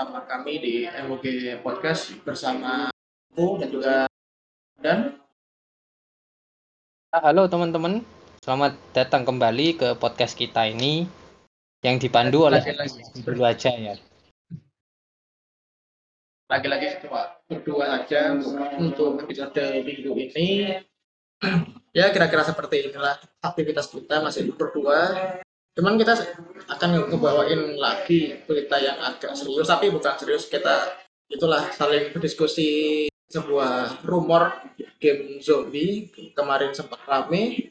bersama kami di MOG Podcast bersama aku dan juga dan Halo teman-teman, selamat datang kembali ke podcast kita ini yang dipandu oleh dulu aja ya. lagi-lagi berdua aja untuk episode minggu ini. Ya kira-kira seperti inilah aktivitas kita masih berdua cuman kita akan ngebawain lagi berita yang agak serius tapi bukan serius kita itulah saling berdiskusi sebuah rumor game zombie kemarin sempat rame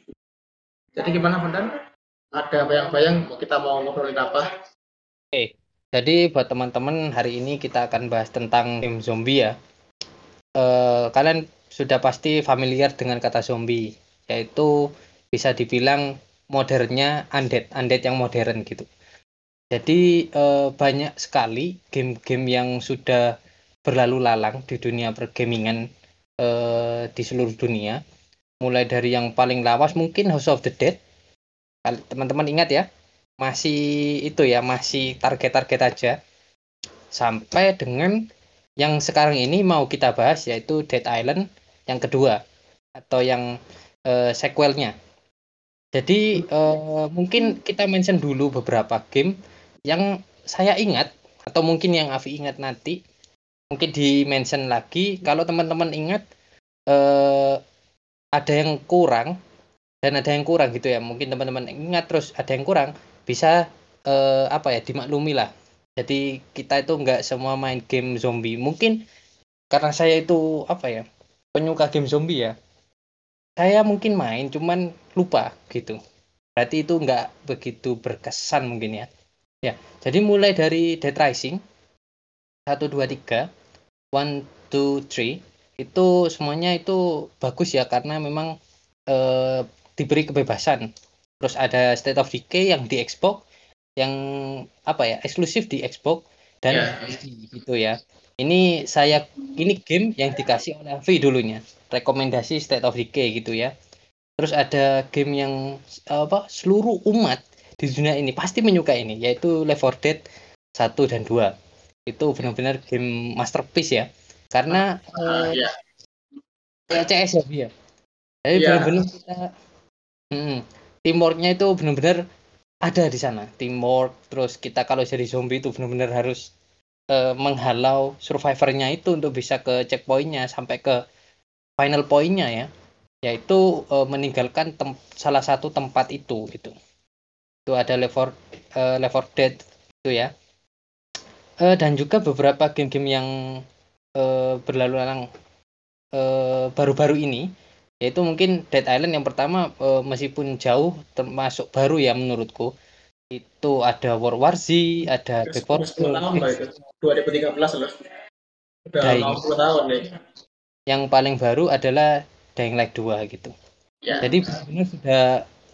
jadi gimana Bondan? ada bayang-bayang kita mau ngobrolin apa? Jadi buat teman-teman hari ini kita akan bahas tentang game zombie ya. Eh, kalian sudah pasti familiar dengan kata zombie, yaitu bisa dibilang modernnya undead, undead yang modern gitu. Jadi eh, banyak sekali game-game yang sudah berlalu lalang di dunia pergamingan eh, di seluruh dunia. Mulai dari yang paling lawas mungkin House of the Dead. Teman-teman ingat ya, masih itu ya masih target-target aja sampai dengan yang sekarang ini mau kita bahas yaitu Dead Island yang kedua atau yang eh, sequelnya jadi eh, mungkin kita mention dulu beberapa game yang saya ingat atau mungkin yang Avi ingat nanti mungkin di mention lagi. Kalau teman-teman ingat eh, ada yang kurang dan ada yang kurang gitu ya. Mungkin teman-teman ingat terus ada yang kurang bisa eh, apa ya dimaklumi lah. Jadi kita itu nggak semua main game zombie. Mungkin karena saya itu apa ya penyuka game zombie ya saya mungkin main cuman lupa gitu. Berarti itu nggak begitu berkesan mungkin ya. Ya jadi mulai dari Dead Rising 1 2 3 1 2 3 itu semuanya itu bagus ya karena memang eh, diberi kebebasan. Terus ada State of Decay yang di Xbox yang apa ya eksklusif di Xbox dan. PC gitu ya. Ini saya ini game yang dikasih oleh Avi dulunya rekomendasi State of Decay gitu ya. Terus ada game yang apa seluruh umat di dunia ini pasti menyukai ini yaitu Left 4 Dead 1 dan 2 itu benar-benar game masterpiece ya. Karena Ah, eh, ya. kayak CS ya ya jadi Iya. benar-benar kita hmm, teamworknya itu benar-benar ada di sana. Teamwork terus kita kalau jadi zombie itu benar-benar harus eh, menghalau survivornya itu untuk bisa ke checkpointnya sampai ke final pointnya ya yaitu eh, meninggalkan tem- salah satu tempat itu gitu. Itu ada level eh, level dead itu ya. Eh, dan juga beberapa game-game yang eh, berlalu lalang eh, baru-baru ini yaitu mungkin Dead Island yang pertama eh, meskipun jauh termasuk baru ya menurutku. Itu ada World War Z ada Back 4 Udah 10 tahun lah itu. 2013 loh. Udah mau 10 tahun nih yang paling baru adalah Dying Light 2 gitu ya Jadi benar-benar sudah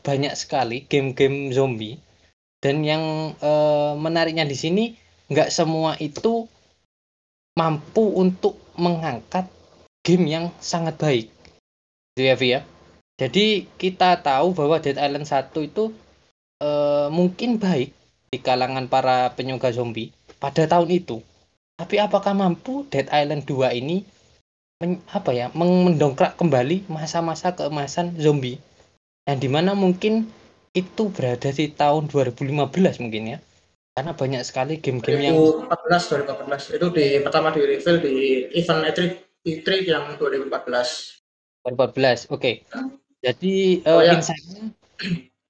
banyak sekali game-game zombie dan yang eh, menariknya di sini nggak semua itu mampu untuk mengangkat game yang sangat baik. Gitu ya, ya. Jadi kita tahu bahwa Dead Island 1 itu eh, mungkin baik di kalangan para penyuka zombie pada tahun itu. Tapi apakah mampu Dead Island 2 ini men- apa ya mendongkrak kembali masa-masa keemasan zombie. Yang di mana mungkin itu berada di tahun 2015 mungkin ya. Karena banyak sekali game-game yang 2014 2014 itu di pertama di reveal di event E3 E3 yang 2014 2014 oke. Jadi eh, Oh, ya. insight-nya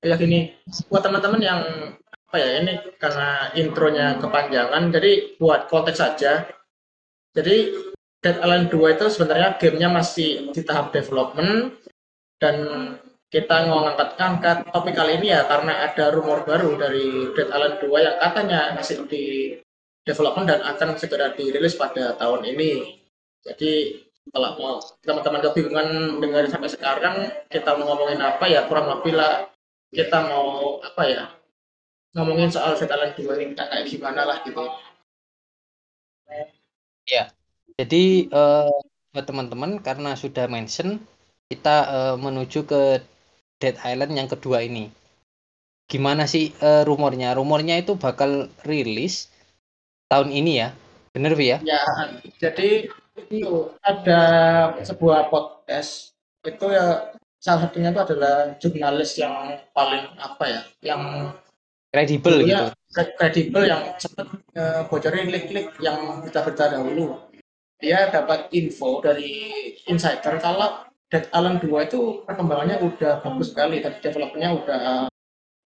ya gini. Buat teman-teman yang apa ya ini karena intronya kepanjangan jadi buat konteks saja. Jadi Dead Island 2 itu sebenarnya gamenya masih di tahap development dan kita mau ngangkat-ngangkat topik kali ini ya karena ada rumor baru dari Dead Island 2 yang katanya masih di development dan akan segera dirilis pada tahun ini. Jadi kalau mau teman-teman kebingungan dengerin sampai sekarang kita mau ngomongin apa ya kurang lebih lah kita mau apa ya ngomongin soal Dead Island 2 ini kayak gimana lah gitu jadi eh, buat teman-teman karena sudah mention kita eh, menuju ke Dead Island yang kedua ini gimana sih eh, rumornya rumornya itu bakal rilis tahun ini ya Bener Vi ya? Ya, jadi itu ada sebuah podcast itu ya salah satunya itu adalah jurnalis yang paling apa ya, yang Kredibel gitu. kredibel yang sempat eh, bocorin link-link yang berita-berita dahulu. Dia dapat info dari insider kalau Dead Island 2 itu perkembangannya udah bagus sekali, tadi developernya udah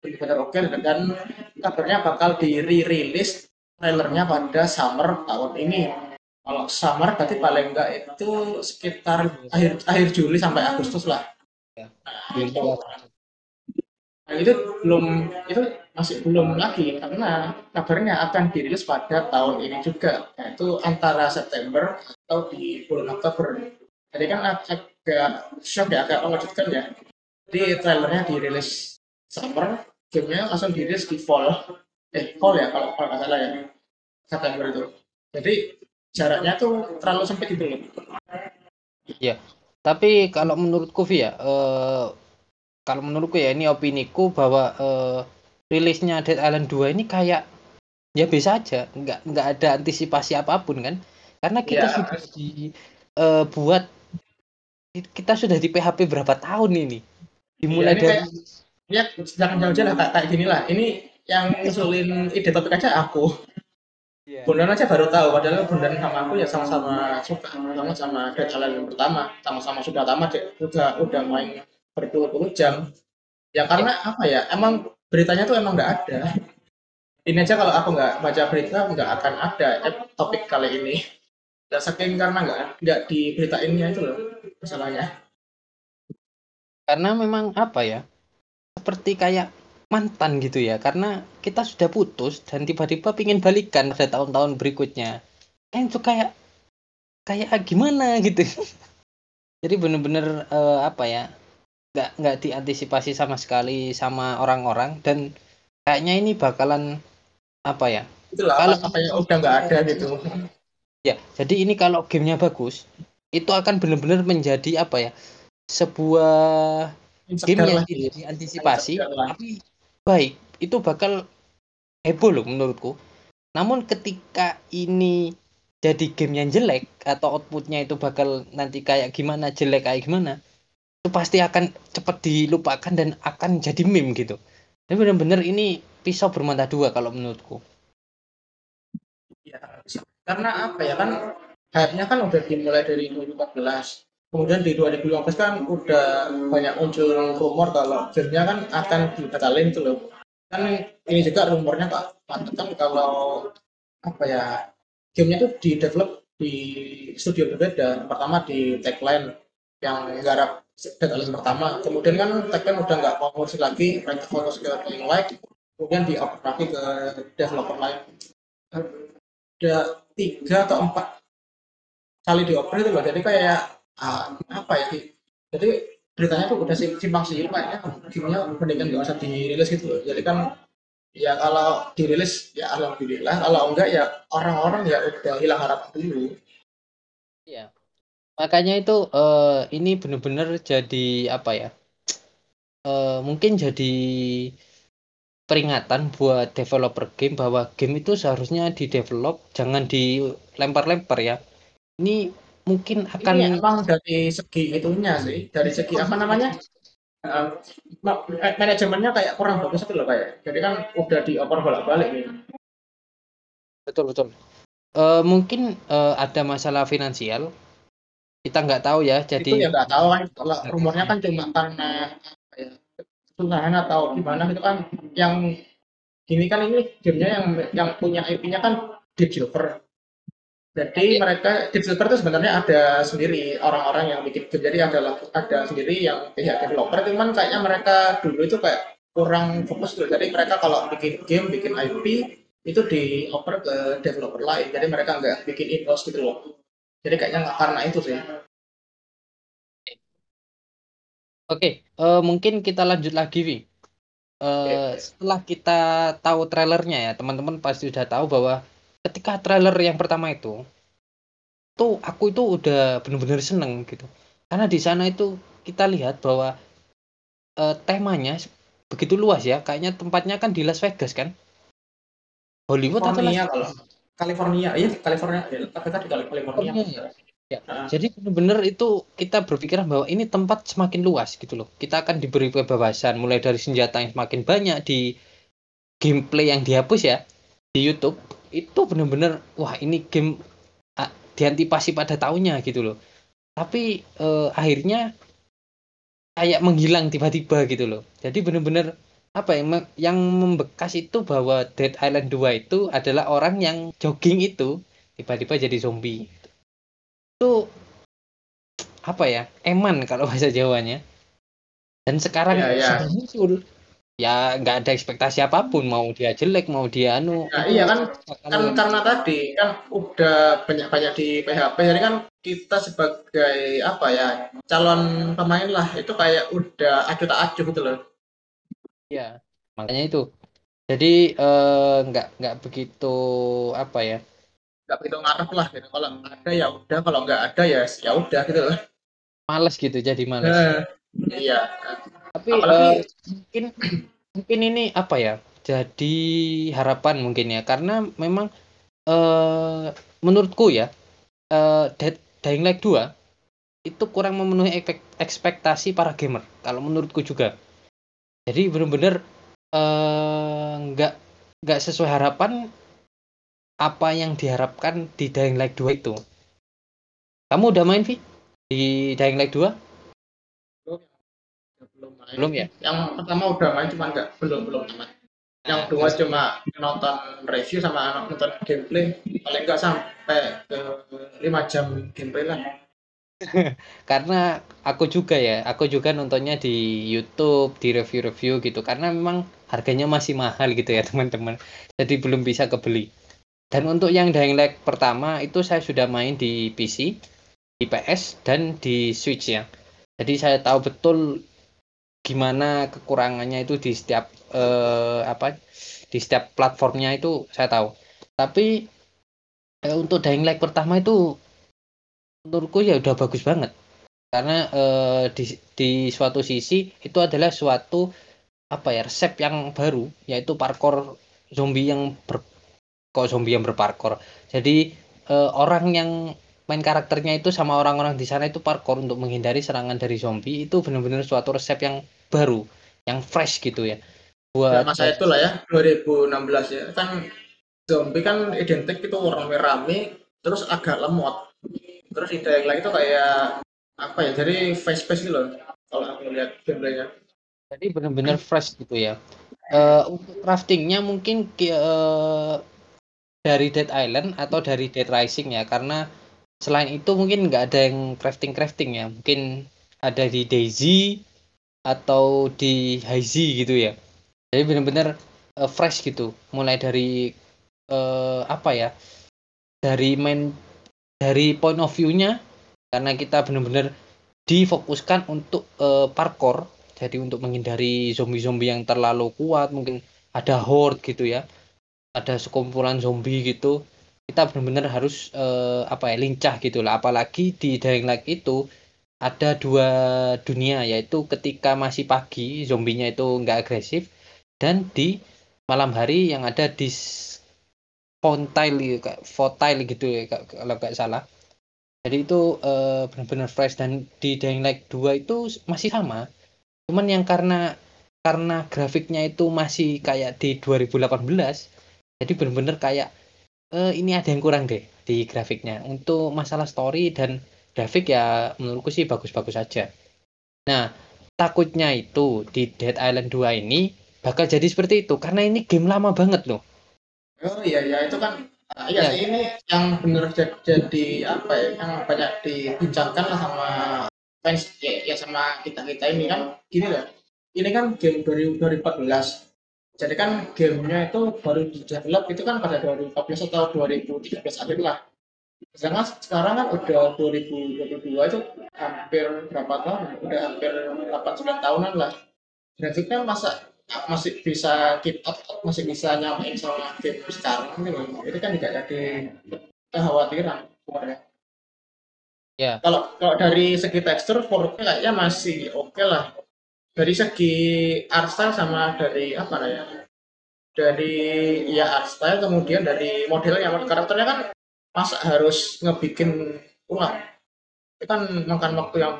benar-benar oke dan kabarnya bakal di-rilis trailernya pada summer tahun ini. Kalau summer berarti paling enggak itu sekitar akhir akhir Juli sampai Agustus lah. Nah, itu, nah, itu belum itu masih belum lagi karena kabarnya akan dirilis pada tahun ini juga yaitu antara September atau di bulan Oktober. Jadi kan agak shock ya, agak mengejutkan ya. Jadi trailernya dirilis summer, gamenya langsung dirilis di fall. Eh, fall ya kalau kalau nggak salah ya. September itu. Jadi jaraknya tuh terlalu sempit gitu loh. Tapi kalau menurutku Vi ya, eh, kalau menurutku ya ini opiniku bahwa eh, rilisnya Dead Island 2 ini kayak ya biasa aja, nggak nggak ada antisipasi apa pun kan? Karena kita Ya. sudah di eh, buat kita sudah di PHP berapa tahun ini? Dimulai Iya, ini dari Ya, jangan jauh-jauh lah kayak, kayak gini lah. Ini yang ngusulin ide topik aja aku. Iya. Bondan aja baru tahu, padahal Bondan sama aku ya sama-sama suka, sama sama Dead Island yang pertama, sama-sama sudah tamat, ya. udah udah main berpuluh-puluh jam. Ya karena apa ya, emang beritanya tuh emang nggak ada. Ini aja kalau aku nggak baca berita nggak akan ada eh, topik kali ini. Dan saking karena nggak nggak diberitainnya itu loh masalahnya. karena memang apa ya? Seperti kayak mantan gitu ya karena kita sudah putus dan tiba-tiba pingin balikan pada tahun-tahun berikutnya kan itu kayak kayak gimana gitu jadi bener-bener eh, apa ya nggak nggak diantisipasi sama sekali sama orang-orang dan kayaknya ini bakalan apa ya? Itulah Kalau- apa, yang udah nggak ada gitu. ya jadi ini kalau gamenya bagus itu akan bener-bener menjadi apa ya? Sebuah game yang tidak diantisipasi tapi baik itu bakal heboh loh menurutku. Namun ketika ini jadi game yang jelek atau outputnya itu bakal nanti kayak gimana jelek kayak gimana itu pasti akan cepat dilupakan dan akan jadi meme gitu dan benar-benar ini pisau bermata dua kalau menurutku Ya, karena apa ya kan hype-nya kan udah dimulai dari 2014. Kemudian di 2015 kan udah banyak muncul rumor kalau filmnya kan akan dibatalin itu loh. Kan ini juga rumornya Mantap kan kalau apa ya gamenya tuh di develop di studio berbeda. Pertama di Tagline yang garap Dead Island pertama. Kemudian kan Tagline udah nggak ngurusin lagi, mereka fokus ke Dying Light. Kemudian di lagi ke developer lain ada tiga atau empat kali dioper itu loh jadi kayak ah, apa ya jadi beritanya tuh udah sim- simpang siur kayaknya gamenya mendingan nggak usah dirilis gitu loh jadi kan ya kalau dirilis ya alhamdulillah kalau enggak ya orang-orang ya udah hilang harapan dulu Iya. Makanya itu eh, ini benar-benar jadi apa ya? Eh, mungkin jadi peringatan buat developer game bahwa game itu seharusnya di-develop jangan dilempar-lempar ya. Ini mungkin akan ini emang dari segi itunya sih dari segi apa namanya ma- eh, manajemennya kayak kurang bagus itu loh kayak jadi kan udah dioper bolak-balik nih betul betul. Eh, mungkin eh, ada masalah finansial. Kita nggak tahu ya. itu ya Jadi nggak tahu kan kalau rumornya kan cuma karena apa ya kesusahan atau gimana itu kan. Yang gini kan ini gamenya yang yang punya IP-nya kan Deep Silver. Jadi mereka Deep Silver itu sebenarnya ada sendiri orang-orang yang bikin game. Jadi ada ada sendiri yang pihak developer cuman kayaknya mereka dulu itu kayak kurang fokus dulu jadi mereka kalau bikin game bikin IP itu dioper ke developer lain. Jadi mereka nggak bikin in-house gitu loh jadi kayaknya nggak karena itu sih Oke, eh, mungkin kita lanjut lagi, Vi. Eh, setelah kita tahu trailernya ya, teman-teman pasti sudah tahu bahwa ketika trailer yang pertama itu, tuh aku itu udah bener-bener seneng gitu. Karena di sana itu kita lihat bahwa eh, temanya begitu luas ya, kayaknya tempatnya kan di Las Vegas kan? Hollywood atau Las California kalau Vegas? California, iya California, ya, KPK di California. Oh, iya. Ya. Nah, Jadi benar-benar itu kita berpikiran bahwa ini tempat semakin luas gitu loh. Kita akan diberi kebebasan mulai dari senjata yang semakin banyak di gameplay yang dihapus ya di YouTube itu benar-benar wah ini game ah, diantipasi pada tahunnya gitu loh. Tapi eh, akhirnya kayak menghilang tiba-tiba gitu loh. Jadi benar-benar apa ya yang membekas itu bahwa Dead Island 2 itu adalah orang yang jogging itu tiba-tiba jadi zombie. Itu apa ya? Eman kalau bahasa Jawanya. Dan sekarang Iya, iya. sudah muncul. Ya nggak ada ekspektasi apa pun mau dia jelek mau dia anu. Itu iya kan kan karena tadi kan udah banyak-banyak di PHP jadi kan kita sebagai apa ya calon pemain lah itu kayak udah acuh tak acuh gitu loh ya makanya itu. Jadi eh, nggak nggak begitu apa ya? nggak begitu ngarep lah gitu kalau ada ya udah kalau nggak ada ya ya udah gitu loh Males gitu jadi males. Eh, iya Tapi apalagi eh, mungkin mungkin ini apa ya? Jadi harapan mungkin ya karena memang eh menurutku ya eh Dead Dying Light 2 itu kurang memenuhi ekspektasi para gamer kalau menurutku juga. Jadi benar-benar eh nggak nggak sesuai harapan apa yang diharapkan di Dying Light 2 itu. Kamu udah main Vi di Dying Light 2? belum main. Belum ya? yang pertama udah main cuma nggak belum belum main yang Nah, kedua cuma nonton review sama nonton gameplay paling nggak sampai ke 5 jam gameplay lah karena aku juga ya aku juga nontonnya di YouTube di review-review gitu. Karena memang harganya masih mahal gitu ya teman-teman. Jadi belum bisa kebeli. Dan untuk yang Dying Light pertama itu saya sudah main di PC di PS dan di Switch ya. Jadi saya tahu betul gimana kekurangannya itu di setiap eh, apa di setiap platformnya itu saya tahu. Tapi eh, untuk Dying Light pertama itu menurutku ya udah bagus banget. Karena eh, di di suatu sisi itu adalah suatu apa ya resep yang baru yaitu parkour zombie yang ber kok zombie yang berparkour. Jadi eh, orang yang main karakternya itu sama orang-orang di sana itu parkour untuk menghindari serangan dari zombie itu benar-benar suatu resep yang baru yang fresh gitu ya. Ya buat masa itulah ya 2016 ya. Kan zombie kan identik itu orang rame terus agak lemot terus ide yang lain itu kayak apa ya jadi face face gitu loh kalau aku lihat gameplaynya Jadi benar-benar fresh gitu ya. Eh, untuk craftingnya mungkin ki- eh, dari Dead Island atau dari Dead Rising ya, karena selain itu mungkin nggak ada yang crafting crafting ya. Mungkin ada di Daisy atau di Hazy gitu ya. Jadi benar-benar eh, fresh gitu. Mulai dari eh, apa ya? Dari main dari point of view-nya karena kita benar-benar difokuskan untuk eh, parkour jadi untuk menghindari zombie-zombie yang terlalu kuat mungkin ada horde gitu ya ada sekumpulan zombie gitu kita benar-benar harus eh, apa ya lincah gitu lah. Apalagi di Dying Light itu ada dua dunia yaitu ketika masih pagi zombinya itu nggak agresif dan di malam hari yang ada di s- Fontile kayak Fontile gitu ya ka- kalau nggak salah. Jadi itu eh, benar-benar fresh dan di Dying Light 2 itu masih sama. Cuman yang karena karena grafiknya itu masih kayak di 2018 jadi bener-bener kayak eh, ini ada yang kurang deh di grafiknya. Untuk masalah story dan grafik ya menurutku sih bagus-bagus aja. Nah takutnya itu di Dead Island 2 ini bakal jadi seperti itu karena ini game lama banget loh oh iya iya itu kan ah, iya Ya. ini yang bener jadi, apa ya yang banyak dibincangkan lah sama fans ya, ya sama kita kita ini kan gini loh ini kan game dari 2014 jadi kan gamenya itu baru di develop itu kan pada 2014 atau 2013 akhir lah. Sedangkan sekarang kan udah 2022 itu hampir berapa tahun? Udah hampir 8-9 tahunan lah. Grafiknya masa masih bisa up masih bisa nyamain sama game sekarang gitu loh. itu kan tidak jadi kekhawatiran sebenarnya. Ya. kalau kalau dari segi tekstur 4K kayaknya masih oke lah dari segi art style sama dari apa ya dari ya art style kemudian dari modelnya karakternya kan masa harus ngebikin ulang itu kan makan waktu yang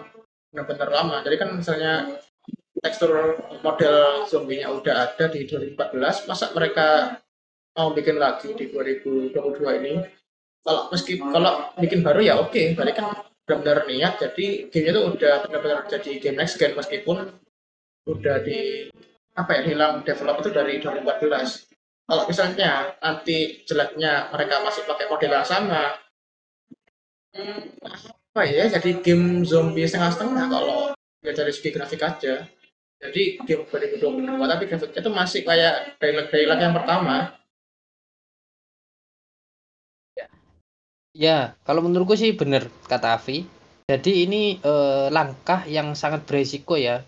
benar-benar lama jadi kan misalnya tekstur model zombinya udah ada di 2014 masa mereka mau bikin lagi di 2022 ini kalau meski kalau bikin baru ya oke okay. berarti kan benar-benar niat jadi gamenya itu udah benar-benar jadi game next gen meskipun udah di apa ya hilang develop itu dari 2014 kalau misalnya nanti jeleknya mereka masih pakai model yang sama hmm, apa ya jadi game zombie setengah-setengah kalau ya dari segi grafik aja jadi game 2022 tapi grafiknya itu masih kayak dialog-dialog yang pertama Ya, kalau menurutku sih benar kata Avi. Jadi ini eh, langkah yang sangat beresiko ya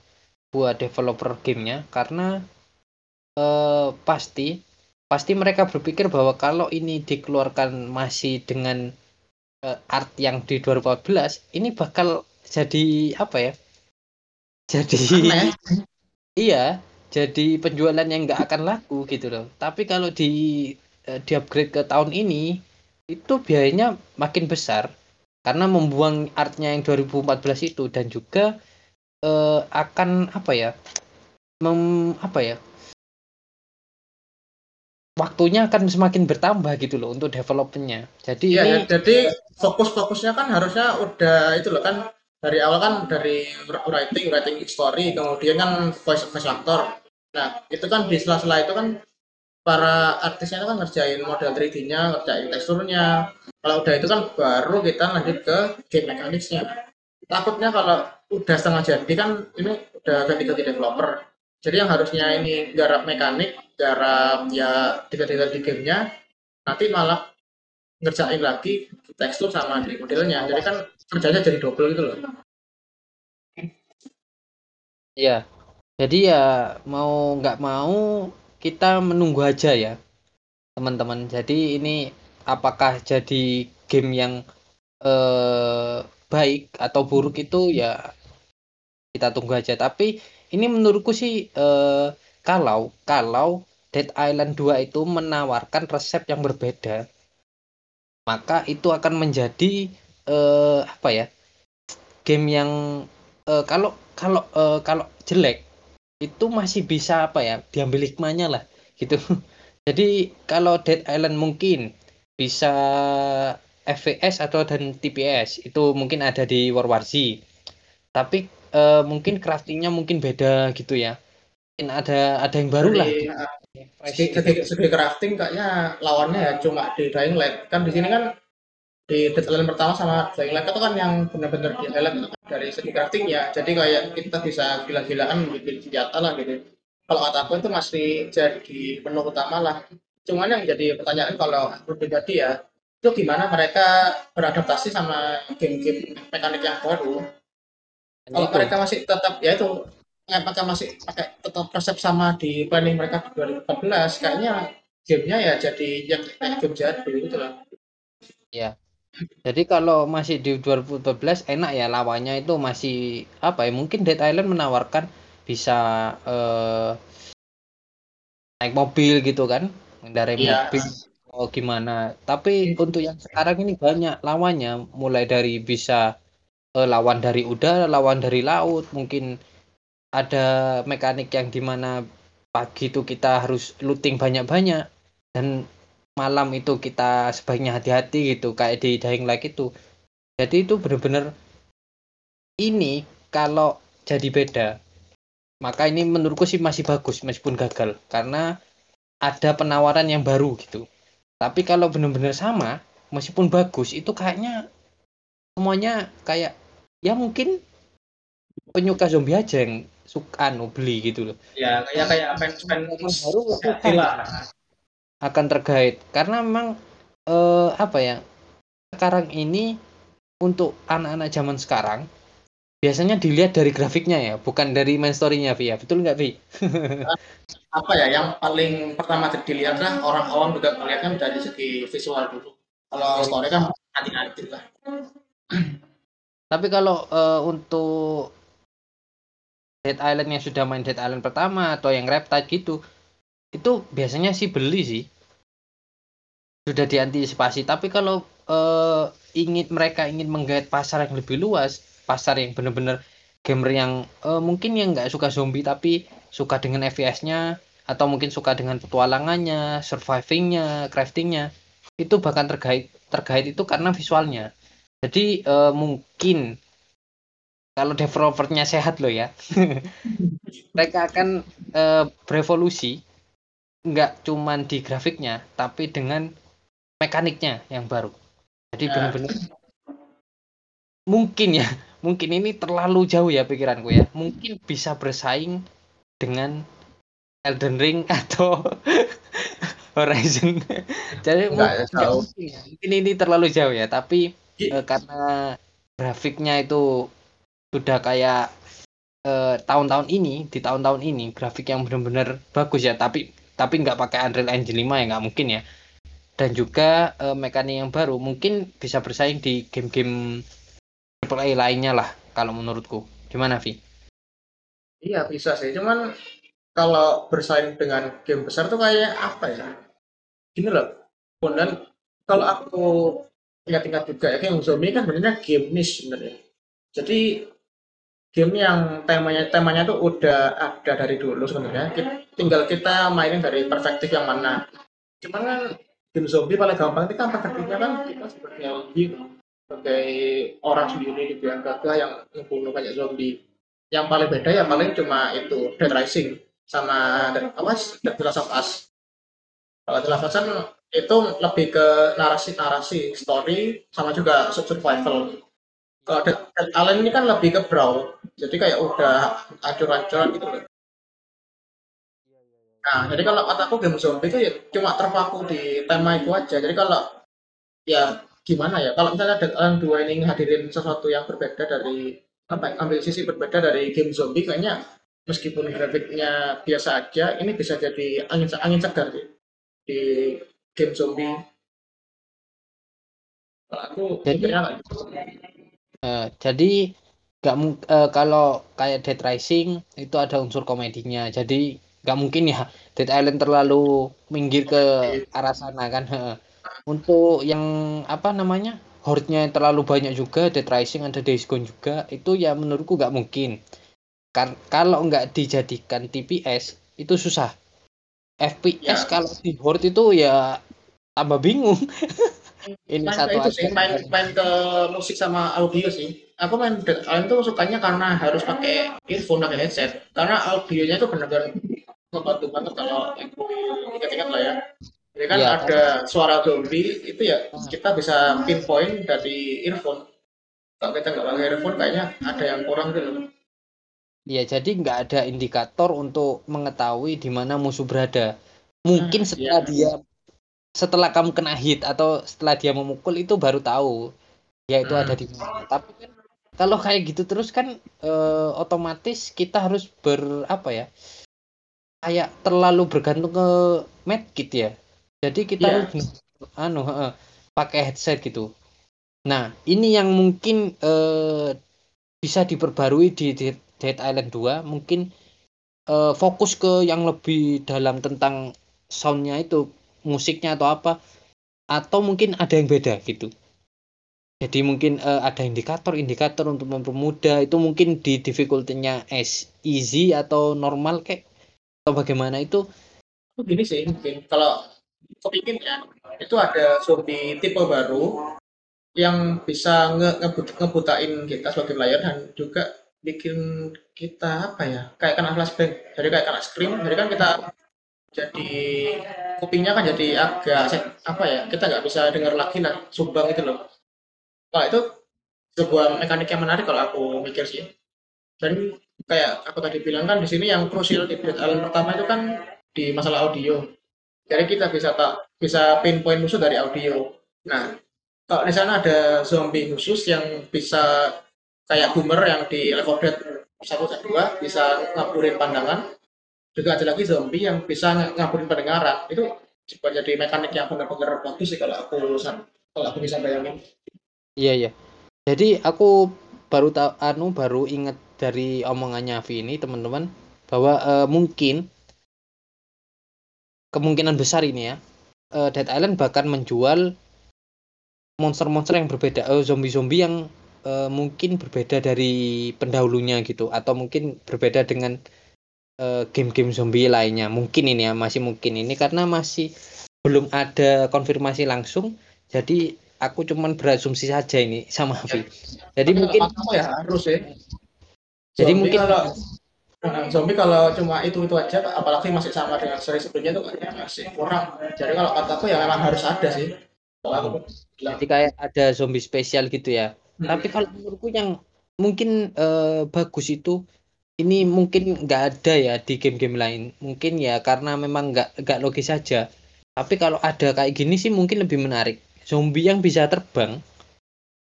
buat developer gamenya karena eh, pasti pasti mereka berpikir bahwa kalau ini dikeluarkan masih dengan eh, art yang di 2014 ini bakal jadi apa ya? Jadi Aneh. iya, jadi penjualan yang nggak akan laku gitu loh. Tapi kalau di eh, di upgrade ke tahun ini itu biayanya makin besar karena membuang artnya yang 2014 itu dan juga eh, akan apa ya mem, apa ya waktunya akan semakin bertambah gitu loh untuk developmentnya jadi ya, ini ya, jadi fokus-fokusnya kan harusnya udah itu loh kan dari awal kan dari writing writing story kemudian kan voice voice actor nah itu kan di sela-sela itu kan para artisnya itu kan ngerjain model 3D-nya, ngerjain teksturnya. Kalau udah itu kan baru kita lanjut ke game mechanics-nya. Takutnya kalau udah setengah jadi kan ini udah ganti-ganti developer. Jadi yang harusnya ini garap mekanik, garap ya tiga-tiga di gamenya, nanti malah ngerjain lagi tekstur sama di modelnya. Jadi kan kerjanya jadi double gitu loh. ya jadi ya mau nggak mau kita menunggu aja ya teman-teman jadi ini apakah jadi game yang eh, baik atau buruk itu ya kita tunggu aja tapi ini menurutku sih eh, kalau kalau Dead Island 2 itu menawarkan resep yang berbeda maka itu akan menjadi eh, apa ya game yang eh, kalau kalau eh, kalau jelek itu masih bisa apa ya diambil hikmahnya lah gitu. Jadi kalau Dead Island mungkin bisa FPS atau dan TPS itu mungkin ada di War War Z. Tapi uh, mungkin craftingnya mungkin beda gitu ya. Mungkin ada ada yang baru lah segi, segi, segi crafting kayaknya lawannya ya cuma di Dying Light kan di sini kan di Dead Island pertama sama Dying Light itu kan yang benar-benar di highlight dari segi crafting ya. Jadi kayak kita bisa gila-gilaan bikin senjata lah gitu. Kalau kata aku itu masih jadi menu utama lah. Cuman yang jadi pertanyaan kalau aku pribadi ya itu gimana mereka beradaptasi sama game-game mekanik yang baru? Kalau mereka masih tetap ya itu apakah masih pakai tetap resep sama di planning mereka di 2014 kayaknya gamenya ya jadi yang kayak game jadul gitu lah. Ya jadi kalau masih di 2014 enak ya lawannya itu masih apa ya mungkin Dead Island menawarkan bisa eh, naik mobil gitu kan dari yeah. mobil oh gimana. Tapi untuk yang sekarang ini banyak lawannya mulai dari bisa eh, lawan dari udara lawan dari laut mungkin ada mekanik yang di mana pagi itu kita harus looting banyak-banyak dan malam itu kita sebaiknya hati-hati gitu kayak di Dying Light itu. Jadi itu benar-benar ini kalau jadi beda maka ini menurutku sih masih bagus meskipun gagal karena ada penawaran yang baru gitu. Tapi kalau benar-benar sama meskipun bagus itu kayaknya semuanya kayak ya mungkin penyuka zombie aja yang suka anu beli gitu loh. Ya kayak kayak fans fans baru akan terkait karena memang eh, apa ya sekarang ini untuk anak-anak zaman sekarang biasanya dilihat dari grafiknya ya bukan dari main story-nya Vi ya. Betul nggak Vi? apa ya yang paling pertama dilihat lah orang awam juga melihat kan dari segi visual dulu. Kalau story kan nanti-nanti lah. Tapi kalau uh, untuk Dead Island yang sudah main Dead Island pertama atau yang Reptide gitu itu biasanya sih beli sih sudah diantisipasi tapi kalau eh, ingin mereka ingin menggait pasar yang lebih luas pasar yang benar-benar gamer yang eh, mungkin yang nggak suka zombie tapi suka dengan FPS-nya atau mungkin suka dengan petualangannya, survivingnya, craftingnya itu bahkan terkait terkait itu karena visualnya. Jadi eh, mungkin kalau developernya sehat loh ya, mereka akan eh, berevolusi nggak cuman di grafiknya tapi dengan mekaniknya yang baru. Jadi Ya. benar-benar mungkin ya, mungkin ini terlalu jauh ya pikiranku ya. Mungkin bisa bersaing dengan Elden Ring atau Horizon. Jadi Nggak, mungkin, jauh. mungkin ya. Mungkin ini terlalu jauh ya, tapi eh, karena grafiknya itu sudah kayak eh, tahun-tahun ini di tahun-tahun ini grafik yang benar-benar bagus ya tapi tapi nggak pakai Unreal Engine 5 ya nggak mungkin ya dan juga eh, mekanik yang baru mungkin bisa bersaing di game-game AAA lainnya lah kalau menurutku gimana Vi? Iya bisa sih, cuman kalau bersaing dengan game besar tuh kayak apa ya? Gini loh, kemudian kalau aku ingat-ingat juga ya, kayak zombie kan sebenarnya game niche sebenarnya. Jadi game yang temanya temanya tuh udah ada dari dulu sebenarnya. Tinggal kita mainin dari perspektif yang mana. Cuman kan game zombie paling gampang itu kan perspektifnya kan kita sebagai hero, sebagai orang sendiri gitu yang gagah yang membunuh banyak zombie. Yang paling beda ya paling cuma itu Dead Rising sama Dead, apa Dead Last of Us. Kalau The Last of Us kan itu lebih ke narasi-narasi, story sama juga survival. Kalau Dead Island ini kan lebih ke brawl. Jadi kayak udah ancur-ancuran gitu loh. Nah, jadi kalau kataku game zombie itu ya cuma terpaku di tema itu aja. Jadi kalau ya gimana ya? Kalau misalnya Dead Island 2 ini hadirin sesuatu yang berbeda dari apa ya, ambil sisi berbeda dari game zombie kayaknya meskipun grafiknya biasa aja, ini bisa jadi angin angin segar sih di game zombie. Kalau aku Jadi- gitu. Eh, jadi nggak mung- eh, kalau kayak Dead Rising itu ada unsur komedinya. Jadi nggak mungkin ya Dead Island terlalu minggir ke arah sana kan untuk yang apa namanya horde-nya yang terlalu banyak juga Dead Rising ada Days Gone juga itu ya menurutku nggak mungkin. Kar- kalau nggak dijadikan TPS itu susah. FPS Ya. kalau di horde itu ya tambah bingung. Ini main satu ke itu sih, main, main ke musik sama audio sih. Aku main Dead Island tuh sukanya karena harus pakai earphone, pakai headset. Karena audionya itu benar-benar ngebantu banget kalau ingat-ingat lah ya. Jadi kan Iya, ada suara zombie itu ya Hmm. kita bisa pinpoint dari earphone. Kalau kita nggak pakai earphone kayaknya ada yang kurang gitu. Ya, jadi nggak ada indikator untuk mengetahui di mana musuh berada. Mungkin Hmm, setelah iya. dia, setelah kamu kena hit atau setelah dia memukul itu baru tahu, ya itu Hmm. ada di mana. Tapi kan kalau kayak gitu terus kan eh, otomatis kita harus ber apa ya? Kayak terlalu bergantung ke medkit ya. Jadi kita Iya. harus anu heeh, pakai headset gitu. Nah, ini yang mungkin eh, bisa diperbarui di Dead Dead Island 2 mungkin eh, fokus ke yang lebih dalam tentang soundnya itu musiknya atau apa atau mungkin ada yang beda gitu jadi mungkin eh, ada indikator-indikator untuk mempermudah. Itu mungkin di difficulty-nya as easy atau normal kayak atau bagaimana itu? Itu gini sih mungkin kalau kepingin ya itu ada zombie tipe baru yang bisa nge ngebut- ngebutain kita sebagai player dan juga bikin kita apa ya kayak kena flashback. Jadi kayak kena scream jadi kan kita jadi kupingnya kan jadi agak apa ya kita nggak bisa dengar lagi nah sumbang itu loh kalau itu sebuah mekanik yang menarik kalau aku mikir sih. Dan kayak aku tadi bilang kan di sini yang krusial di Island pertama itu kan di masalah audio. Jadi kita bisa tak bisa pinpoint musuh dari audio. Nah kalau di sana ada zombie khusus yang bisa kayak boomer yang di 4 Dead satu dan dua bisa ngaburin pandangan. Juga ada lagi zombie yang bisa ng- ngaburin pendengaran. Itu coba jadi mekanik yang benar-benar bagus sih kalau aku kalau aku bisa bayangin iya iya. Jadi aku baru tahu anu baru inget dari omongannya Vi ini teman-teman bahwa eh, mungkin kemungkinan besar ini ya uh, Dead Island bahkan menjual monster-monster yang berbeda uh, zombie-zombie yang uh, mungkin berbeda dari pendahulunya gitu atau mungkin berbeda dengan game-game uh, zombie lainnya. Mungkin ini ya masih mungkin ini karena masih belum ada konfirmasi langsung jadi aku cuman berasumsi saja ini sama Avi. Ya, jadi mungkin ya harus ya. Jadi zombie mungkin kalau Nah, zombie kalau cuma itu itu aja, apalagi masih sama dengan seri sebelumnya tuh kayaknya masih kurang. Jadi kalau kataku ya memang harus ada sih. Kalau Jadi kayak ada zombie spesial gitu ya. Hmm. Tapi kalau menurutku yang mungkin uh, bagus itu ini mungkin nggak ada ya di game-game lain. Mungkin ya karena memang nggak nggak logis saja. Tapi kalau ada kayak gini sih mungkin lebih menarik. Zombie yang bisa terbang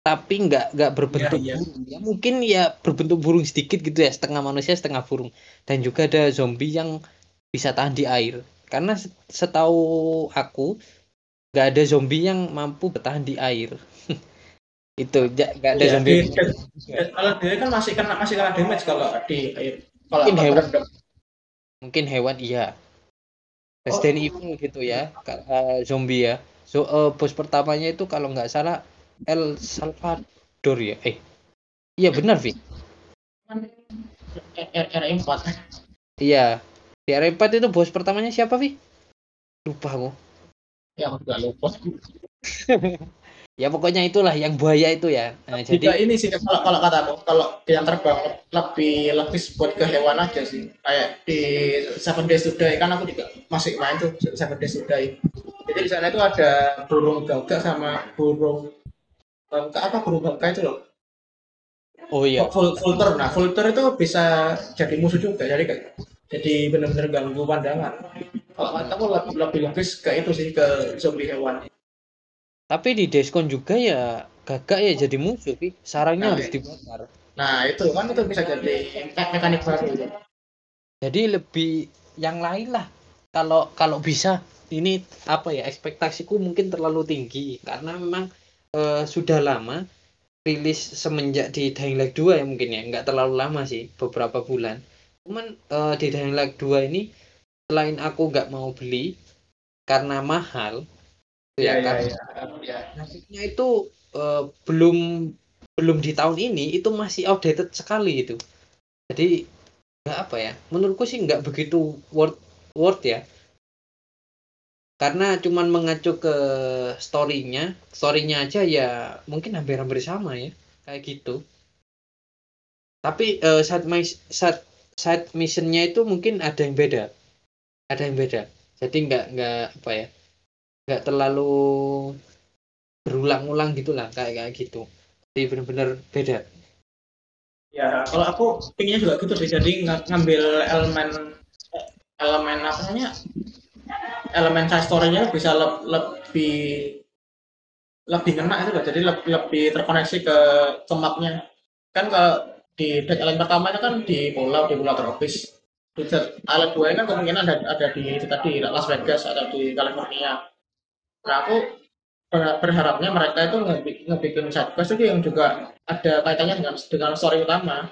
tapi nggak nggak berbentuk ya, burung. Ya mungkin ya berbentuk burung sedikit gitu ya setengah manusia setengah burung. Dan juga ada zombie yang bisa tahan di air. Karena setahu aku nggak ada zombie yang mampu bertahan di air. Itu nggak ada ya, zombie di, kalau dia kan masih kena masih kena damage kalau di air. Kalau mungkin hewan. mungkin hewan iya. Resident oh. Evil gitu ya uh, zombie ya so uh, bos pertamanya itu kalau nggak salah El Salvador ya? Eh iya benar Vi. R4 iya. Di R4 itu bos pertamanya siapa Vi? Lupa aku. Ya aku juga lupa ya pokoknya itulah yang buaya itu ya. Nah, jadi ini sih kalau kalau kataku kalau yang terbang lebih lebih buat ke hewan aja sih. Kayak di Seven Days to Die kan aku juga masih main tuh Seven Days to Die. Jadi di sana itu ada burung gagak sama burung bangka apa burung bangka itu loh? Oh iya. Ful filter nah filter itu bisa jadi musuh juga jadi kayak jadi benar-benar ganggu pandangan. Kalau aku lebih, lebih ke itu sih ke zombie hewan tapi di Deskon juga ya gagak ya jadi musuh sih. Sarangnya nah, harus dibakar. Nah itu kan itu bisa jadi mekanik baru jadi lebih yang lain lah. Kalau kalau bisa ini apa ya ekspektasiku mungkin terlalu tinggi. Karena memang uh, sudah lama rilis semenjak di Dying Light 2 ya mungkin ya. Nggak terlalu lama sih beberapa bulan. Cuman uh, di Dying Light 2 ini selain aku nggak mau beli karena mahal ya, ya kan? ya, ya. nasibnya itu uh, belum belum di tahun ini itu masih outdated sekali itu. Jadi nggak apa ya menurutku sih nggak begitu worth worth ya. Karena cuman mengacu ke storynya storynya aja ya mungkin hampir-hampir sama ya kayak gitu. Tapi uh, side, side, side missionnya itu mungkin ada yang beda. Ada yang beda. Jadi nggak nggak apa ya nggak terlalu berulang-ulang gitulah kayak kayak gitu. Jadi benar-benar beda. Ya kalau aku pinginnya juga gitu sih. Jadi ngambil elemen elemen apa namanya? Elemen side story-nya bisa le lebih lebih ngena itu loh jadi lebih, lebih terkoneksi ke ke kan kalau di Dead Island pertama itu kan di pulau di pulau tropis. Di Dead Island 2 kan kemungkinan ada, ada di itu tadi Las Vegas atau di California nah aku berharapnya mereka itu ngebikin side quest itu yang juga ada kaitannya dengan dengan story utama.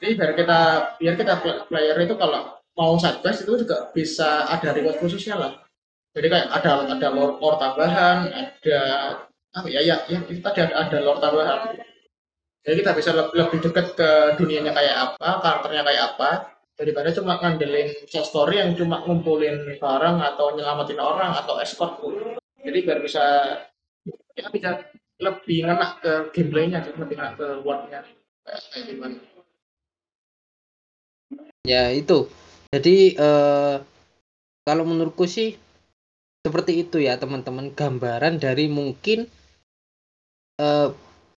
Jadi biar kita biar kita player itu kalau mau side quest itu juga bisa ada reward khususnya lah. Jadi kayak ada ada lore, lore tambahan ada apa ya ya, ya tadi ada, ada lore tambahan. Jadi kita bisa lebih dekat ke dunianya kayak apa karakternya kayak apa daripada cuma ngandelin short story yang cuma ngumpulin barang atau nyelamatin orang atau escort jadi biar bisa ya bisa lebih enak ke gameplaynya lebih enak ke wordnya kayak gimana. Ya itu. Jadi eh, kalau menurutku sih seperti itu ya teman-teman. Gambaran dari mungkin eh,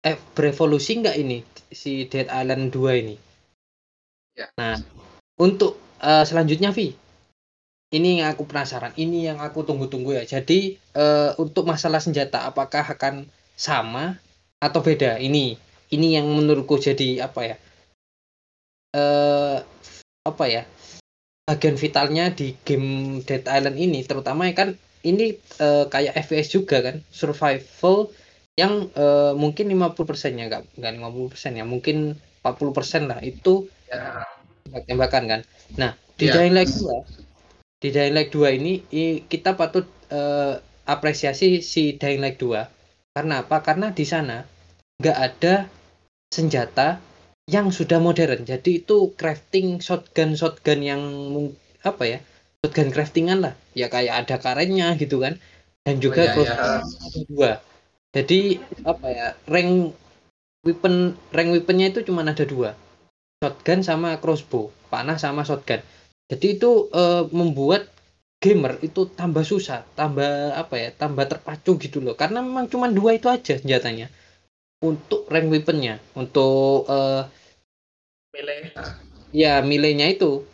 eh berevolusi nggak ini? Si Dead Island 2 ini. Ya. Nah, untuk uh, selanjutnya Vi, ini yang aku penasaran, ini yang aku tunggu-tunggu ya. Jadi uh, untuk masalah senjata, apakah akan sama atau beda? Ini, ini yang menurutku jadi apa ya? Uh, apa ya? bagian vitalnya di game Dead Island ini terutama kan ini uh, kayak FPS juga kan survival yang uh, mungkin 50 persennya enggak enggak 50 persen ya mungkin 40 persen lah itu ya. Tembakan kan? Nah di ya. Dying Light 2 di Dying Light 2 ini kita patut uh, apresiasi si Dying Light 2 karena apa? Karena di sana nggak ada senjata yang sudah modern. Jadi itu crafting shotgun shotgun yang apa ya? Shotgun craftingan lah. Ya kayak ada karetnya gitu kan. Dan juga oh, iya, iya. dua. Jadi apa ya rank weapon rank weaponnya itu cuma ada dua shotgun sama crossbow panah sama shotgun. Jadi itu uh, membuat gamer itu tambah susah tambah apa ya tambah terpacu gitu loh. Karena memang cuma dua itu aja senjatanya. Untuk rank weaponnya untuk melee. ya milenya itu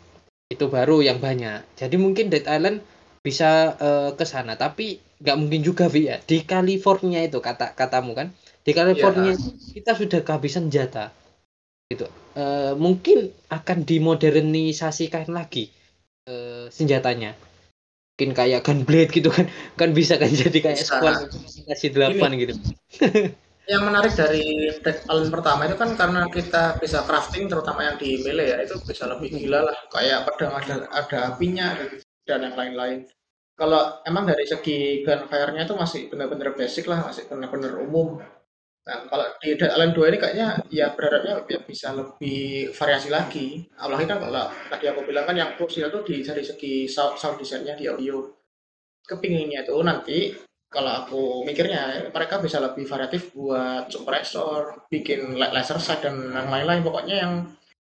itu baru yang banyak. Jadi mungkin Dead Island bisa uh, ke sana. Tapi nggak mungkin juga Vi ya. Di California itu kata katamu kan? Di California ya. kita sudah kehabisan senjata gitu. Uh, mungkin akan dimodernisasikan lagi uh, senjatanya. Mungkin kayak gunblade gitu kan. Kan bisa kan jadi kayak squad kasih delapan gitu. yang menarik dari Island pertama itu kan karena kita bisa crafting terutama yang di melee ya itu bisa lebih gila lah. Kayak pedang ada ada apinya dan yang lain-lain. Kalau emang dari segi gunfire-nya itu masih benar-benar basic lah masih benar-benar umum Nah, kalau di Island 2 ini kayaknya ya berharapnya bisa lebih variasi lagi. Apalagi kan kalau tadi aku bilang kan yang krusial itu di dari segi sound, sound design-nya di audio. Kepinginnya itu nanti kalau aku mikirnya mereka bisa lebih variatif buat suppressor, bikin laser sight dan lain-lain. Pokoknya yang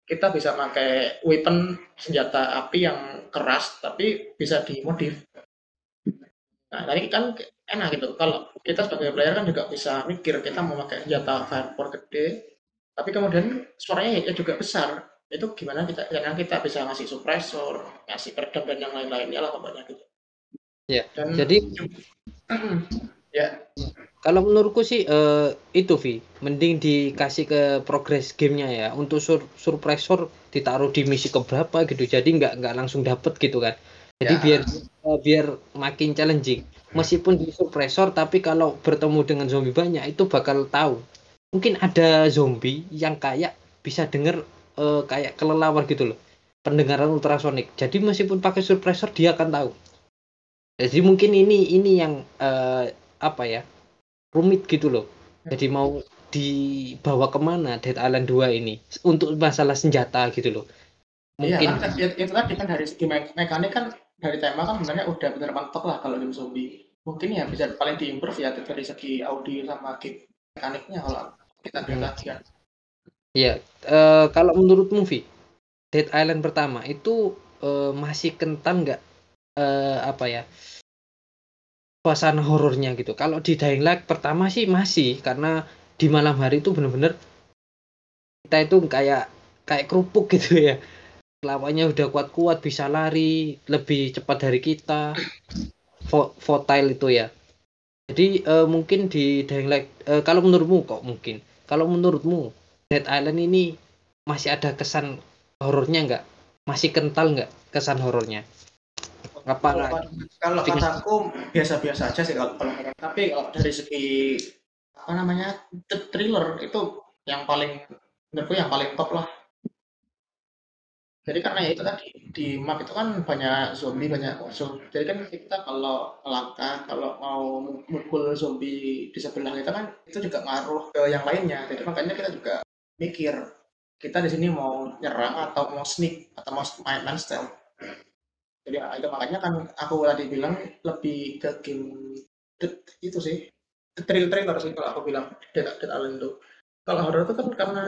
kita bisa pakai weapon senjata api yang keras tapi bisa dimodif. Nah, tadi kan enak gitu. Kalau kita sebagai player kan juga bisa mikir kita mau pakai senjata firepower gede, tapi kemudian suaranya ya juga besar. Itu gimana kita karena kita bisa ngasih suppressor, ngasih peredam dan yang lain-lainnya lah pokoknya gitu. Ya. Dan, jadi ya. Kalau menurutku sih uh, itu Vi, mending dikasih ke progress gamenya ya. Untuk sur suppressor ditaruh di misi keberapa gitu. Jadi nggak nggak langsung dapet gitu kan. Jadi ya. biar uh, biar makin challenging. Meskipun di suppressor tapi kalau bertemu dengan zombie banyak itu bakal tahu. Mungkin ada zombie yang kayak bisa denger uh, kayak kelelawar gitu loh. Pendengaran ultrasonik jadi meskipun pakai suppressor dia akan tahu. Jadi mungkin ini ini yang uh, apa ya rumit gitu loh. Jadi mau dibawa ke mana Dead Island 2 ini? Untuk masalah senjata gitu loh. Iya, mungkin iya, kan, itu tadi kan dari segi mekanik kan dari tema kan sebenarnya udah bener mantap lah kalau game zombie mungkin ya bisa paling diimprove ya dari segi audio sama game mekaniknya kalau kita lihat hmm. kan. Iya, uh, kalau menurut movie Dead Island pertama itu uh, masih kental nggak uh, apa ya suasana horornya gitu. Kalau di Dying Light pertama sih masih karena di malam hari itu bener-bener kita itu kayak kayak kerupuk gitu ya. Lawannya udah kuat-kuat bisa lari lebih cepat dari kita volatile itu ya. Jadi uh, mungkin di Dying Light uh, kalau menurutmu kok mungkin kalau menurutmu Dead Island ini masih ada kesan horornya nggak? Masih kental nggak kesan horornya? Apa kalau, kalau kataku biasa-biasa aja sih kalau, kalau tapi kalau dari segi apa namanya thriller itu yang paling menurutku yang paling top lah jadi karena ya itu tadi, di map itu kan banyak zombie, banyak musuh. Jadi kan kita kalau melangkah, kalau mau mukul zombie di sebelah kita kan itu juga ngaruh ke yang lainnya. Jadi makanya kita juga mikir, kita di sini mau nyerang atau mau sneak atau mau main main stealth. Jadi ah, itu makanya kan aku tadi bilang lebih ke game itu sih, thrill thriller sih kalau aku bilang Dead Island itu. Kalau horror itu kan karena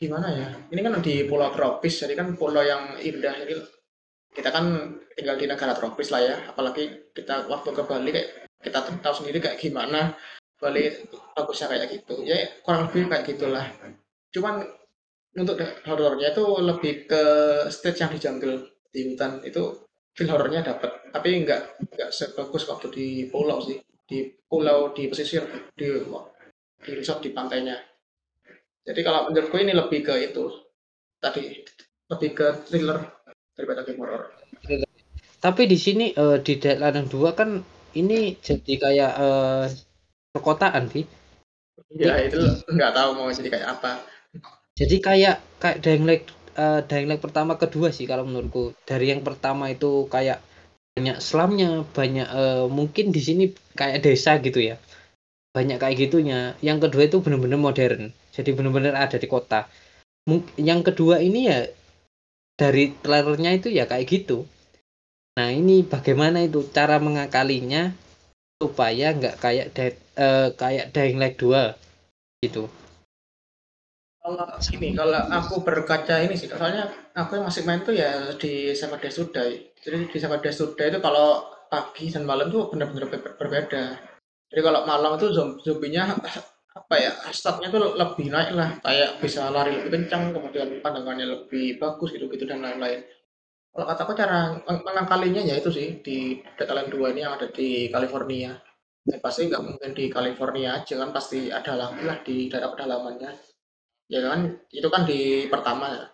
gimana ya? Ini kan di pulau tropis jadi kan pulau yang indah jadi kita kan tinggal di negara tropis lah ya. Apalagi kita waktu ke Bali kayak kita tahu sendiri kayak gimana Bali bagusnya kayak gitu. Ya kurang lebih kayak gitulah. Cuman untuk horornya itu lebih ke stage yang di jungle di hutan. Itu feel horornya dapat tapi enggak enggak sebagus waktu di pulau sih. Di pulau di pesisir di di resort di pantainya jadi kalau menurutku ini lebih ke itu tadi lebih ke thriller daripada game horror. Tapi di sini uh, di Deadline 2 kan ini jadi kayak uh, perkotaan sih. Ya itu nggak tahu mau jadi kayak apa. Jadi kayak kayak Dying Light uh, Dying Light pertama kedua sih kalau menurutku. Dari yang pertama itu kayak banyak slumnya banyak eh, mungkin di sini kayak desa gitu ya banyak kayak gitunya. Yang kedua itu benar-benar modern. Jadi benar-benar ada di kota. Yang kedua ini ya dari trailernya itu ya kayak gitu. Nah ini bagaimana itu cara mengakalinya supaya nggak kayak Dead, eh, kayak Dying Light 2 gitu. Kalau ini, kalau aku berkaca ini sih, soalnya aku yang masih main tuh ya di to Die. Jadi di to Die itu kalau pagi dan malam tuh benar-benar ber- berbeda. Jadi kalau malam itu zom- zombinya apa ya, statnya tuh lebih naik lah, kayak bisa lari lebih kencang, kemudian pandangannya lebih bagus gitu-gitu dan lain-lain. Kalau kataku cara meng- mengakalinya ya itu sih di Dead Island 2 ini yang ada di California. Ya, pasti nggak mungkin di California aja kan, pasti ada lagi lah di daerah pedalamannya. Ya kan, itu kan di pertama ya.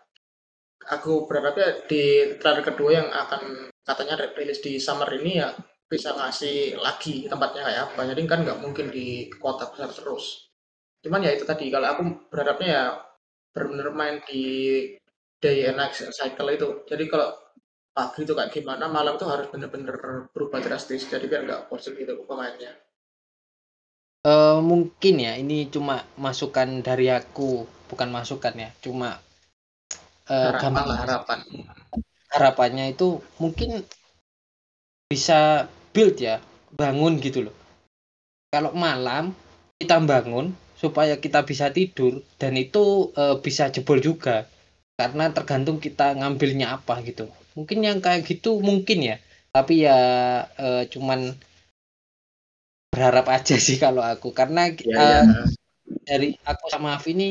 Aku berharapnya di trailer kedua yang akan katanya rilis di summer ini ya bisa ngasih lagi tempatnya kayak apa. Jadi kan nggak mungkin di kota besar terus. Cuman ya itu tadi, kalau aku berharapnya ya benar-benar main di day and night cycle itu. Jadi kalau pagi itu kayak gimana, malam itu harus benar-benar berubah drastis. Jadi biar nggak bosan gitu pemainnya. Eh, mungkin ya ini cuma masukan dari aku bukan masukan ya cuma eh, Harapan harapan. harapannya itu mungkin bisa build ya bangun gitu loh. Kalau malam kita bangun supaya kita bisa tidur dan itu eh, bisa jebol juga. Karena tergantung kita ngambilnya apa gitu. Mungkin yang kayak gitu mungkin ya. Tapi ya eh, cuman berharap aja sih kalau aku. Karena Ya, ya. dari aku sama Afi ini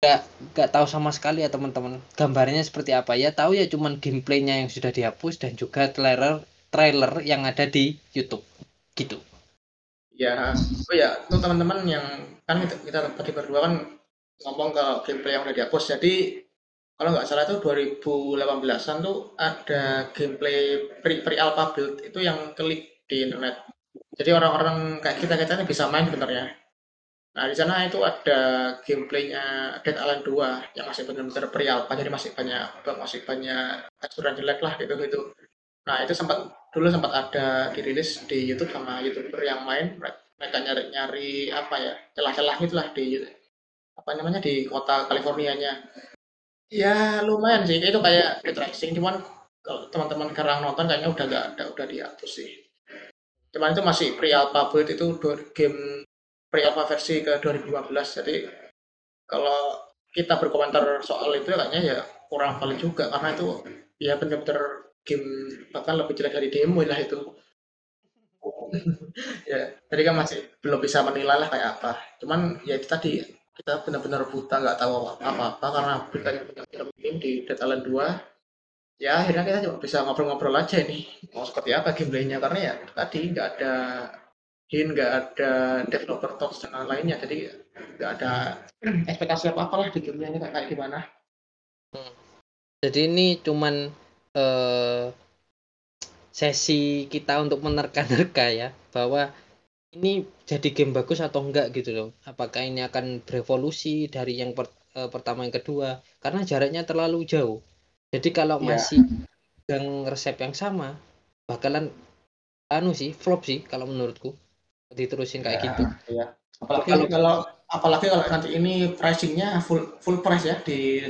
nggak nggak tahu sama sekali ya teman-teman gambarnya seperti apa. Ya tahu ya cuman gameplaynya yang sudah dihapus dan juga trailer trailer yang ada di YouTube gitu Ya, oh ya, untuk teman-teman yang kan kita, kita tadi berdua kan ngomong ke gameplay yang udah dihapus. Jadi kalau nggak salah itu 2018-an tuh ada gameplay pre, pre alpha build itu yang klik di internet. Jadi orang-orang kayak kita kita ini bisa main sebenarnya. Nah di sana itu ada gameplaynya Dead Island 2 yang masih benar-benar pre alpha, jadi masih banyak masih banyak teksturan jelek lah gitu gitu. Nah, itu sempat dulu sempat ada dirilis di YouTube sama YouTuber yang main mereka nyari-nyari apa ya celah-celah gitulah di apa namanya di kota Californianya. Ya lumayan sih itu kayak Dead Rising cuman kalau teman-teman sekarang nonton kayaknya udah nggak ada udah dihapus sih. Cuman itu masih pre-alpha build itu game pre-alpha versi ke 2015 jadi kalau kita berkomentar soal itu kayaknya ya kurang valid juga karena itu ya bener-bener game bahkan lebih jelek dari demo lah itu. Ya jadi kan masih belum bisa menilai lah kayak apa. Cuman ya itu tadi kita benar-benar buta nggak tahu apa-apa karena beritanya banyak film game di Dead Island 2 ya akhirnya kita cuma bisa ngobrol-ngobrol aja ini mau seperti apa gameplaynya karena ya tadi nggak ada hint nggak ada developer talks dan lainnya jadi nggak ada ekspektasi apa apa lah di gamenya ini kayak kayak gimana jadi ini cuman eh, sesi kita untuk menerka-nerka ya bahwa ini jadi game bagus atau enggak gitu loh apakah ini akan berevolusi dari yang per- eh, pertama yang kedua karena jaraknya terlalu jauh jadi kalau Iya. masih yang resep yang sama bakalan anu sih flop sih kalau menurutku diterusin kayak Ya, gitu Iya. Apalagi Kalau- kalau apalagi kalau nanti ini pricingnya full full price ya di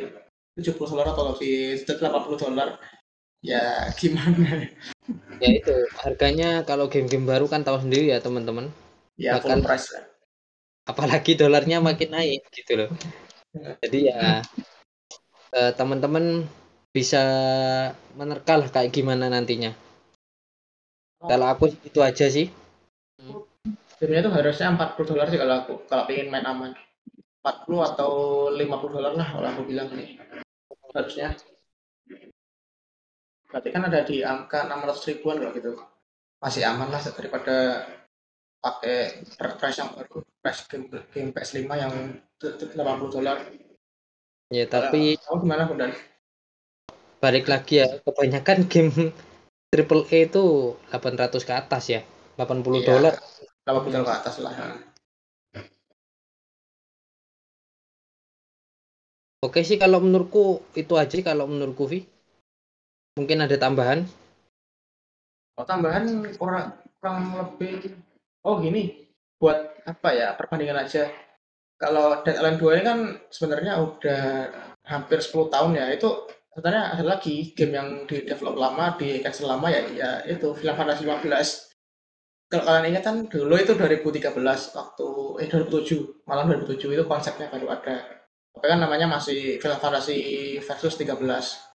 70 dolar atau di 80 dolar. Ya gimana? ya itu harganya kalau game-game baru kan tahu sendiri ya teman-teman Ya full Bahkan- price. ya. apalagi dolarnya makin naik gitu loh jadi ya eh, teman-teman bisa menerka lah kayak gimana nantinya kalau aku itu aja sih Gamenya itu harusnya 40 dolar sih kalau aku kalau pengen main aman. 40 atau 50 dolar lah kalau aku bilang nih. Harusnya. Berarti kan ada di angka 600 ribuan kalau gitu. Masih aman lah daripada pakai price yang baru, price game, game PS5 yang 80 dolar. ya tapi Kamu gimana Bundan? balik lagi ya kebanyakan game triple A itu 800 ke atas ya 80 Iya. dolar 80 dolar ke atas lah. oke sih kalau menurutku itu aja kalau menurutku Vi mungkin ada tambahan? Oh, tambahan kurang kurang lebih oh gini. Buat apa ya perbandingan aja. Kalau Dead Island 2 ini kan sebenarnya udah hampir 10 tahun ya. Itu sebenarnya ada lagi game yang di develop lama di cancel lama ya ya itu Final Fantasy 15 kalau kalian ingat kan dulu itu 2013 waktu eh 2007 malam 2007 itu konsepnya baru ada. Tapi kan namanya masih Final Fantasy versus 13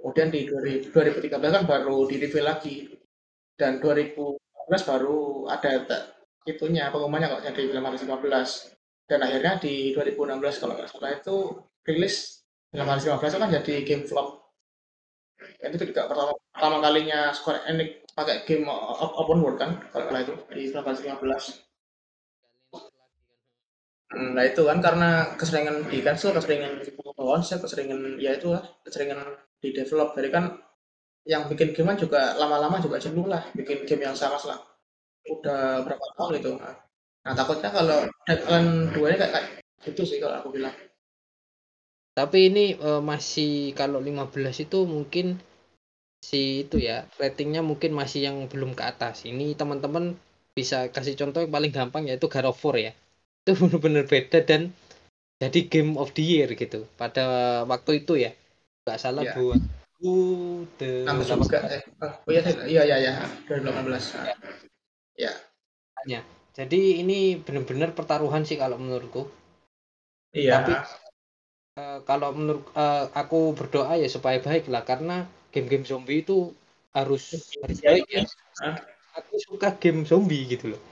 kemudian di 2013 kan baru di reveal lagi. Dan 2014 baru ada itunya pengumumannya kok jadi Final Fantasy 15 dan akhirnya di 2016 kalau nggak salah itu rilis Fantasy 15 itu kan jadi game flop. Itu juga pertama, pertama kalinya Square Enix pakai game open world kan kalau nggak itu di Final Fantasy 15 Hmm, Nah itu kan karena keseringan di cancel, keseringan konsep, keseringan ya itu lah, keseringan di develop. Jadi kan yang bikin game juga lama-lama juga jenuh lah, bikin game yang sama lah. Udah berapa tahun itu. Nah, takutnya kalau Deadline 2 ini kayak, kayak gitu sih kalau aku bilang. Tapi ini uh, masih kalau 15 itu mungkin si itu ya ratingnya mungkin masih yang belum ke atas. Ini teman-teman bisa kasih contoh yang paling gampang yaitu God of War ya. Itu benar-benar beda dan jadi game of the year gitu pada waktu itu ya. Gak salah ya. buat uh, the juga eh, oh iya iya iya ya 2018 ya. ya. Ya. Jadi ini benar-benar pertaruhan sih kalau menurutku. Iya. Tapi uh, kalau menurut uh, aku berdoa ya supaya baik lah karena game-game zombie itu harus harus ya, baik ya. Hah? Aku suka game zombie gitu loh.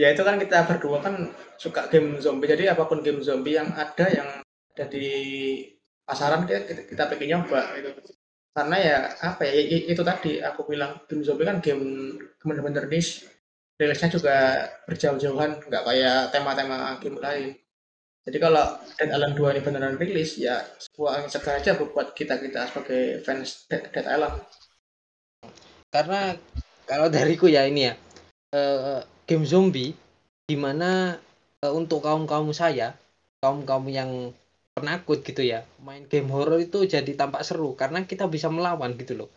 ya itu kan kita berdua kan suka game zombie. Jadi apa pun game zombie yang ada yang ada di pasaran kita, kita pengen nyoba itu. Karena ya apa ya itu tadi aku bilang game zombie kan game bener-bener niche. Rilisnya juga berjauh-jauhan, nggak kayak tema-tema game lain. Jadi kalau Dead Island 2 ini beneran rilis, ya sebuah angin segar aja buat kita-kita sebagai fans Dead, Dead Island. Karena kalau dariku ya ini ya, uh, game zombie di mana uh, untuk kaum kaum saya, kaum kaum yang penakut gitu ya, main game horror itu jadi tampak seru karena kita bisa melawan gitu loh.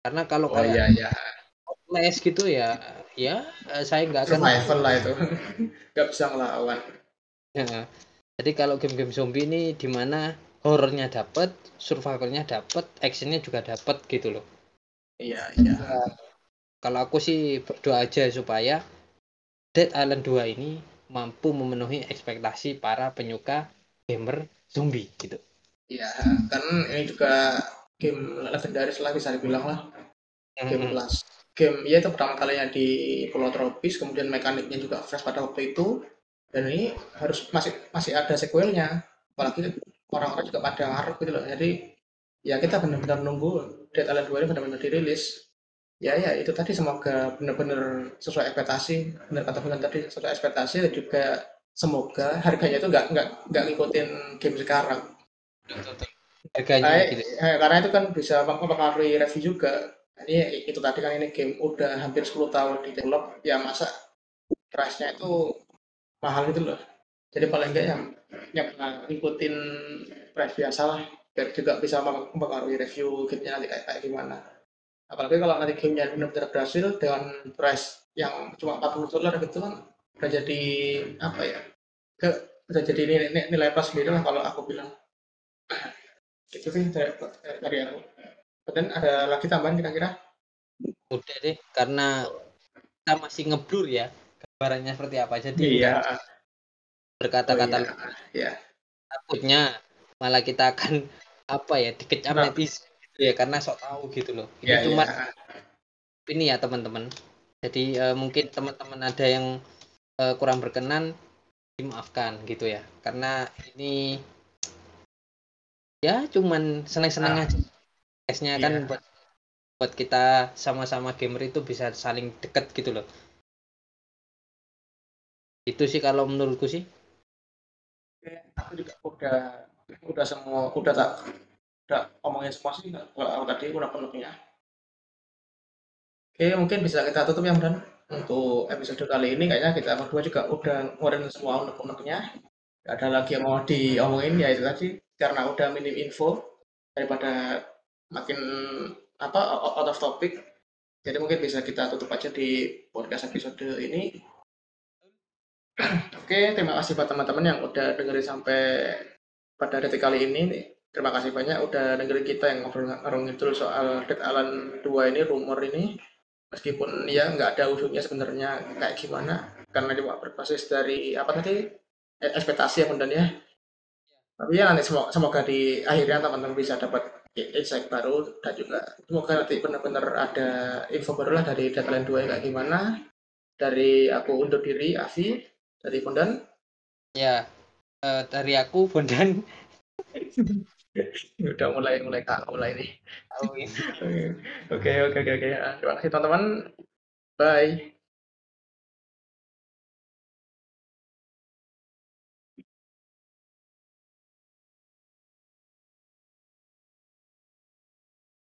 Karena kalau oh, kayak iya, iya. les gitu ya, ya saya nggak akan survival lah itu, nggak bisa melawan. Ya, jadi kalau game-game zombie ini di mana horornya dapat, survivalnya dapat, actionnya juga dapat gitu loh. Iya iya. Nah, kalau aku sih berdoa aja supaya Dead Island 2 ini mampu memenuhi ekspektasi para penyuka gamer zombie gitu. Iya, kan ini juga game legendaris lah bisa dibilang lah. Game hmm. kelas. Game ya itu pertama kalinya di Pulau Tropis, kemudian mekaniknya juga fresh pada waktu itu dan ini harus masih masih ada sequelnya apalagi orang-orang juga pada ngarep gitu loh jadi ya kita benar-benar nunggu Dead Island 2 ini benar-benar dirilis ya ya itu tadi semoga benar-benar sesuai ekspektasi benar kata Bulan tadi sesuai ekspektasi dan juga semoga harganya itu nggak nggak nggak ngikutin game sekarang. Harganya gitu. eh, karena itu kan bisa mempengaruhi review juga. Ini itu tadi kan ini game udah hampir 10 tahun di develop. Ya masa price-nya itu mahal gitu loh. Jadi paling enggak yang yang ngikutin price biasa lah. Biar juga bisa mempengaruhi review gamenya nanti kayak, kayak gimana. Apalagi kalau nanti gamenya benar-benar berhasil dengan price yang cuma 40 dolar gitu kan udah jadi apa ya ke udah jadi nilai, nilai plus sendiri lah kalau aku bilang itu sih dari, dari aku dan ada lagi tambahan kira-kira udah deh karena kita masih ngeblur ya barangnya seperti apa jadi iya. berkata-kata oh, iya. iya. takutnya malah kita akan apa ya dikecam nah. netizen gitu ya karena sok tahu gitu loh ini iya, cuma iya. ini ya teman-teman jadi uh, mungkin teman-teman ada yang uh, kurang berkenan dimaafkan gitu ya. Karena ini ya cuman seneng-seneng nah. aja. Tesnya kan iya. buat buat kita sama-sama gamer itu bisa saling deket gitu loh. Itu sih kalau menurutku sih. Aku juga udah udah semua udah tak udah omongin semua sih. Kalau tadi udah penuhnya oke mungkin bisa kita tutup ya dan untuk episode kali ini kayaknya kita berdua juga udah ngeluarin semua unek-uneknya gak ada lagi yang mau diomongin ya itu tadi karena udah minim info daripada makin apa out of topic Jadi mungkin bisa kita tutup aja di podcast episode ini. Oke, terima kasih buat teman-teman yang udah dengerin sampai pada detik kali ini. Terima kasih banyak udah dengerin kita yang ngobrol-ngobrol itu soal Dead Island 2 ini, rumor ini. Meskipun ya nggak ada ujungnya sebenarnya kayak gimana. Karena cuma berbasis dari apa tadi e- ekspektasi ya kemudian ya. Tapi ya nanti semoga, semoga di akhirnya teman-teman bisa dapat insight baru dan juga semoga nanti benar-benar ada info baru lah dari Dead Island 2 kayak gimana. Dari aku undur diri, Avi, dari Bondan. Ya, eh, dari aku Bondan. Udah mulai mulai kak mulai nih. Oke oke oke oke. Terima kasih teman-teman. Bye.